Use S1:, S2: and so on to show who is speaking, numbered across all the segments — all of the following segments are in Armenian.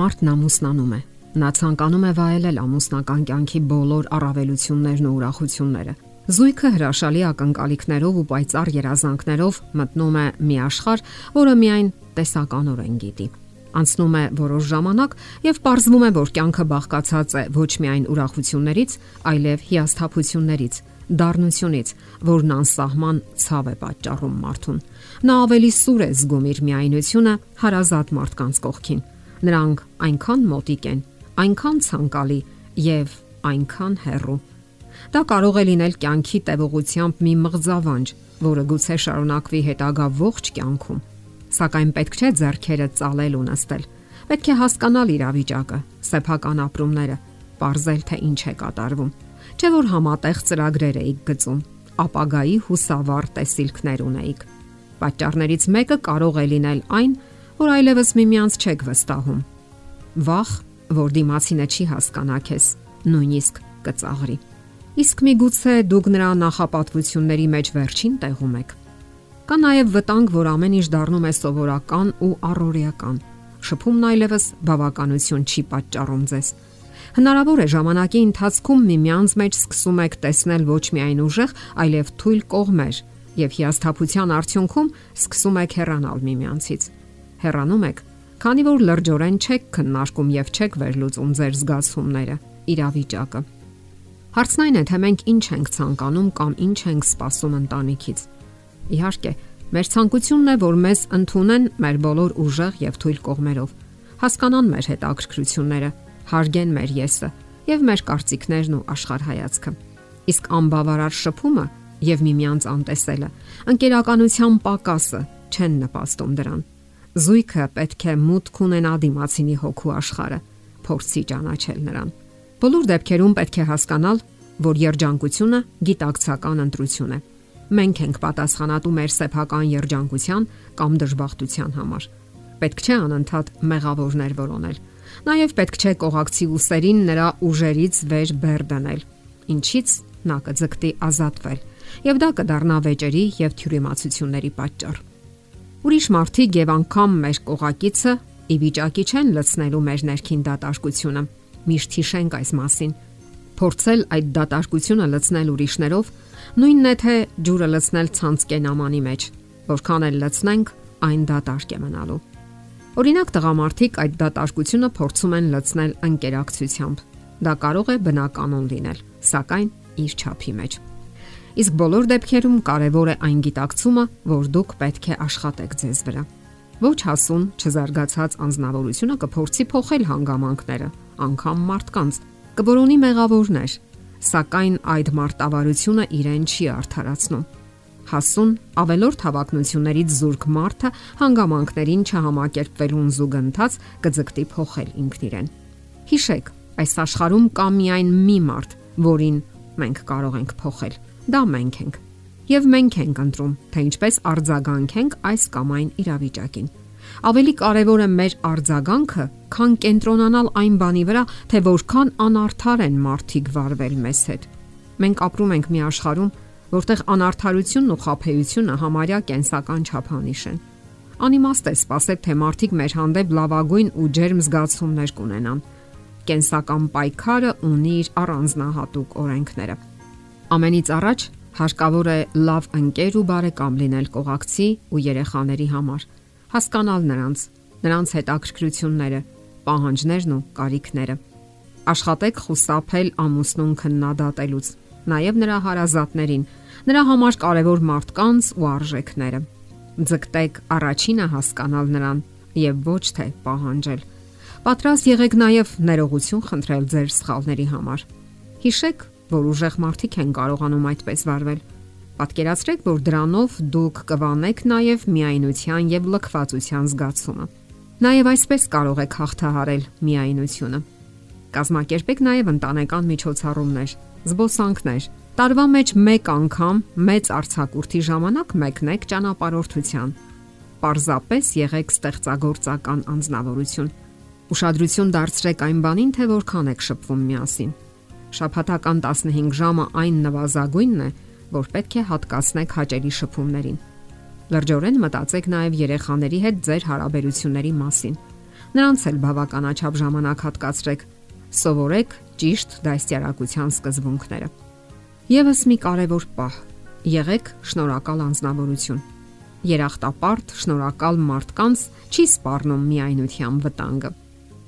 S1: Մարդն ամուսնանում է։ Նա ցանկանում է վայելել ամուսնական կյանքի բոլոր առավելություններն ու ուրախությունները։ Զույգը հրաշալի ակնկալիքներով ու պայծառ երազանքներով մտնում է մի աշխարհ, որը միայն տեսականորեն գիտի։ Անցնում է որոշ ժամանակ եւ ողջվում է, որ կյանքը բաղկացած է ոչ միայն ուրախություններից, այլև հիասթափություններից, դառնությունից, որն անսահման ցավ է պատճառում մարդուն։ Նա ավելի սուր է զգում իր միայնությունը հարազատ մարդկանց կողքին Նրանք այնքան մոտիկ են, այնքան ցանկալի եւ այնքան հեռու։ Դա կարող է լինել կյանքի տևողությամբ մի մղձավանջ, որը գուցե շարունակվի հետագա ողջ կյանքում։ Սակայն պետք չէ зерքերը ծալել ու նստել։ Պետք է հասկանալ իրավիճակը, սեփական ապրումները, ողրել թե ինչ է կատարվում։ Չէ որ համատեղ ծրագրեր էիք գծում, ապագայի հուսավառ տեսիլքներ ունեիք։ Պատճառներից մեկը կարող է լինել այն, որ այլևս միմյանց չեք վստահում։ Վախ, որ դիմացինը չի հասկանա քեզ, նույնիսկ կծաղրի։ Իսկ միգուցե դուք նրա նախապատվությունների մեջ վերջին տեղում եք։ Կա նաև վտանգ, որ ամեն ինչ դառնում է սովորական ու առօրեական։ Շփումն այլևս բավականություն չի պատճառում ձեզ։ Հնարավոր է ժամանակի ընթացքում միմյանց մեջ սկսում եք տեսնել ոչ միայն ուժեղ, այլև թույլ կողմեր, եւ հիասթափության արդյունքում սկսում եք հեռանալ միմյանցից հեռանում եք, քանի որ լրջորեն չեք քննարկում եւ չեք վերլուծում ձեր զգացումները, իրավիճակը։ Հարցն այն է, թե մենք ինչ ենք ցանկանում կամ ինչ ենք սպասում ընտանիքից։ Իհարկե, մեր ցանկությունն է, որ մեզ ընդունեն մեր բոլոր ուժեղ եւ թույլ կողմերով, հասկանան մեր հետաքրքրությունները, հարգեն մեր եսը եւ մեր կարծիքներն ու աշխարհայացքը։ Իսկ անբավարար շփումը եւ միմյանց անտեսելը, ընկերականության պակասը չեն նպաստում դրան։ Զույգը պետք է մուտք ունենա դիմացինի հոգու աշխարը, փորձի ճանաչել նրան։ Բոլոր դեպքերում պետք է հասկանալ, որ երջանկությունը գիտակցական ընտրություն է։ Մենք ենք պատասխանատու մեր սեփական երջանկության կամ դժբախտության համար։ Պետք չէ անընդհատ մեղավորներ որոնել։ Նաև պետք չէ կողակցի ուսերին նրա ուժերից վեր բեր դնել, ինչից նա կձգտի ազատվել, եւ դա կդառնա վեճերի եւ թյուրիմացությունների պատճառ։ Ուրիշ մարդիկ եւ անգամ մեր կողակիցը ի վիճակի չեն լցնելու մեր ներքին դատարկությունը։ Միշտ հիշենք այս մասին։ Փորձել այդ դատարկությունը լցնել ուրիշներով նույնն է թե ջուրը լցնել ցանցկեն ամանի մեջ, որքան էլ լցնենք, այն դատարկ է մնալու։ Օրինակ տղամարդիկ այդ դատարկությունը փորձում են լցնել անկերակցությամբ։ Դա կարող է բնականon լինել, սակայն իր չափի մեջ։ Իսկ բոլոր դեպքերում կարևոր է այն գիտակցումը, որ դուք պետք է աշխատեք ձեզ վրա։ Ոչ հասուն, չզարգացած անznավորությունը կփորձի փոխել հանգամանքները, անգամ մարդկանց, կբորոնի մեղավորներ, սակայն այդ մարտավարությունը իրեն չի արդարացնում։ Հասուն ավելորդ հավակնություններից զուրկ մարդը հանգամանքներին չհամակերպվելուն զուգընթաց կձգտի փոխել ինքն իրեն։ Հիշեք, այս աշխարհում կա միայն մի մարդ, որին մենք կարող ենք փոխել Դա մենք ենք։ Եվ մենք ենք ընտրում, թե ինչպես արձագանքենք այս կամ այն իրավիճակին։ Ավելի կարևոր է մեր արձագանքը, քան կենտրոնանալ այն բանի վրա, թե որքան անարթար են մարդիկ վարվել մեզ հետ։ Մենք ապրում ենք մի աշխարհում, որտեղ անարթարությունն ու խափեությունը համարյա կենսական չափանիշ են։ Անիմաստ է սпасել, թե մարդիկ մեր հանդեպ լավագույն ու ջերմ զգացումներ կունենան։ Կենսական պայքարը ունի իր առանձնահատուկ օրենքները։ Ամենից առաջ հարկավոր է լավ ընկեր ու բարեկամ լինել կողակցի ու երեխաների համար, հասկանալ նրանց, նրանց հետաքրքրությունները, պահանջներն ու կարիքները։ Աշխատեք խուսափել ամուսնուն քննադատելուց, նաև նրա հարազատներին, նրա համար կարևոր մարդկանց ու արժեքները։ Ձգտեք առաջինը հասկանալ նրան եւ ոչ թե պահանջել։ Պատրաստ եղեք նաև ներողություն խնդրել ձեր սխալների համար։ Հիշեք, որ ուժեղ մարդիկ են կարողանում այդպես վարվել։ Պատկերացրեք, որ դրանով դուք կվանեք նաև միայնության եւ լքվածության զգացումը։ Նաև այսպես կարող եք հաղթահարել միայնությունը։ Կազմակերպեք նաև ընտանեկան միջոցառումներ, զբոսանքներ։ Տարվա մեջ 1 անգամ մեծ արցակուրտի ժամանակ մեկնեք ճանապարհորդության։ Պարզապես եղեք ստեղծագործական անznավորություն։ Ուշադրություն դարձրեք այն բանին, թե որքան եք շփվում միասին Շաբաթական 15 ժամը այն նվազագույնն է, որ պետք է հատկացնեք հաճելի շփումներին։ Լրջորեն մտածեք նաև երեխաների հետ ձեր հարաբերությունների մասին։ Նրանց էլ բավականաչափ ժամանակ հատկացրեք։ Սովորեք ճիշտ դաստիարակության սկզբունքները։ Եվս մի կարևոր պահ՝ եղեք շնորհակալ անznավորություն։ Երախտապարտ շնորհակալ մարդկանց չի սпарնում միայնության վտանգը։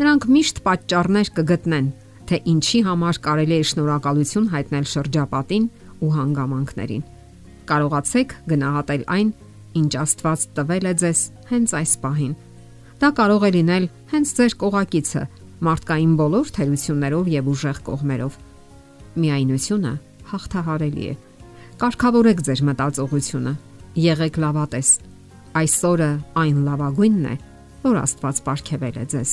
S1: Նրանք միշտ պատճառներ կգտնեն, թե ինչի համար կարելի է շնորհակալություն հայտնել շրջապատին ու հանգամանքներին։ Կարողացեք գնահատել այն, ինչ Աստված տվել է ձեզ հենց այս պահին։ Դա կարող է լինել հենց ձեր կողակիցը մարդկային բոլոր թերություններով եւ ուժեղ կողմերով։ Միայնությունը հաղթահարելի է։ Կարգավորեք ձեր մտածողությունը։ Եղեք լավատես։ Այսօրը այն լավագույնն է, որ Աստված ապարգևել է ձեզ։